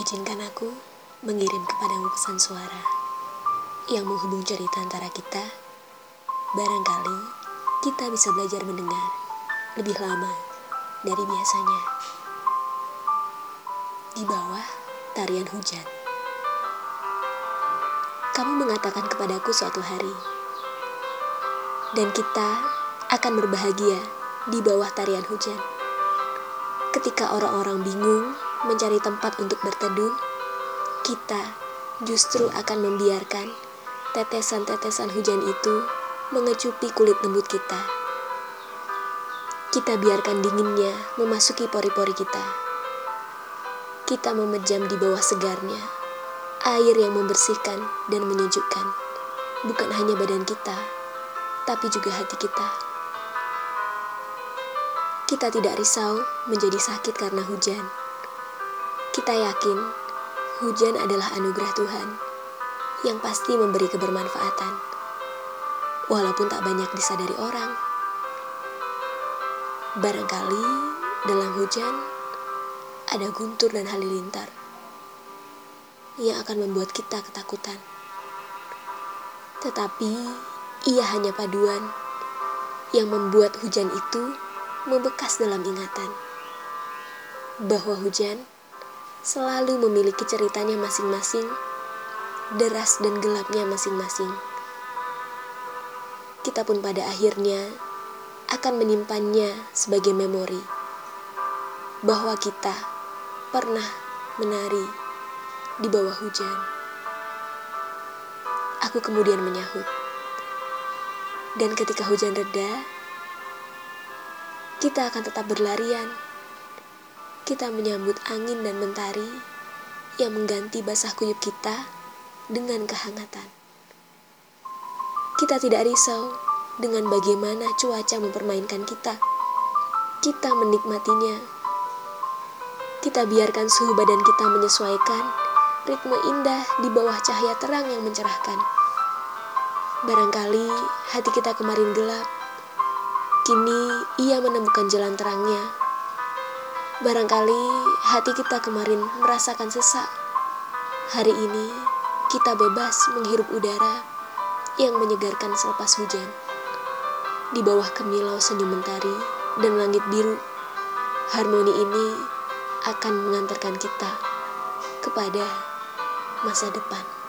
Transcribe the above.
Izinkan aku mengirim kepadamu pesan suara yang menghubung cerita antara kita. Barangkali kita bisa belajar mendengar lebih lama dari biasanya. Di bawah tarian hujan. Kamu mengatakan kepadaku suatu hari, dan kita akan berbahagia di bawah tarian hujan. Ketika orang-orang bingung mencari tempat untuk berteduh, kita justru akan membiarkan tetesan-tetesan hujan itu mengecupi kulit lembut kita. Kita biarkan dinginnya memasuki pori-pori kita. Kita memejam di bawah segarnya, air yang membersihkan dan menyejukkan, bukan hanya badan kita, tapi juga hati kita. Kita tidak risau menjadi sakit karena hujan. Kita yakin hujan adalah anugerah Tuhan yang pasti memberi kebermanfaatan, walaupun tak banyak disadari orang. Barangkali dalam hujan ada guntur dan halilintar yang akan membuat kita ketakutan. Tetapi ia hanya paduan yang membuat hujan itu membekas dalam ingatan. Bahwa hujan selalu memiliki ceritanya masing-masing deras dan gelapnya masing-masing. Kita pun pada akhirnya akan menyimpannya sebagai memori bahwa kita pernah menari di bawah hujan. Aku kemudian menyahut, dan ketika hujan reda, kita akan tetap berlarian. Kita menyambut angin dan mentari yang mengganti basah kuyup kita dengan kehangatan. Kita tidak risau dengan bagaimana cuaca mempermainkan kita. Kita menikmatinya. Kita biarkan suhu badan kita menyesuaikan ritme indah di bawah cahaya terang yang mencerahkan. Barangkali hati kita kemarin gelap, kini ia menemukan jalan terangnya. Barangkali hati kita kemarin merasakan sesak, hari ini kita bebas menghirup udara yang menyegarkan selepas hujan. Di bawah kemilau senyum mentari dan langit biru, harmoni ini akan mengantarkan kita kepada masa depan.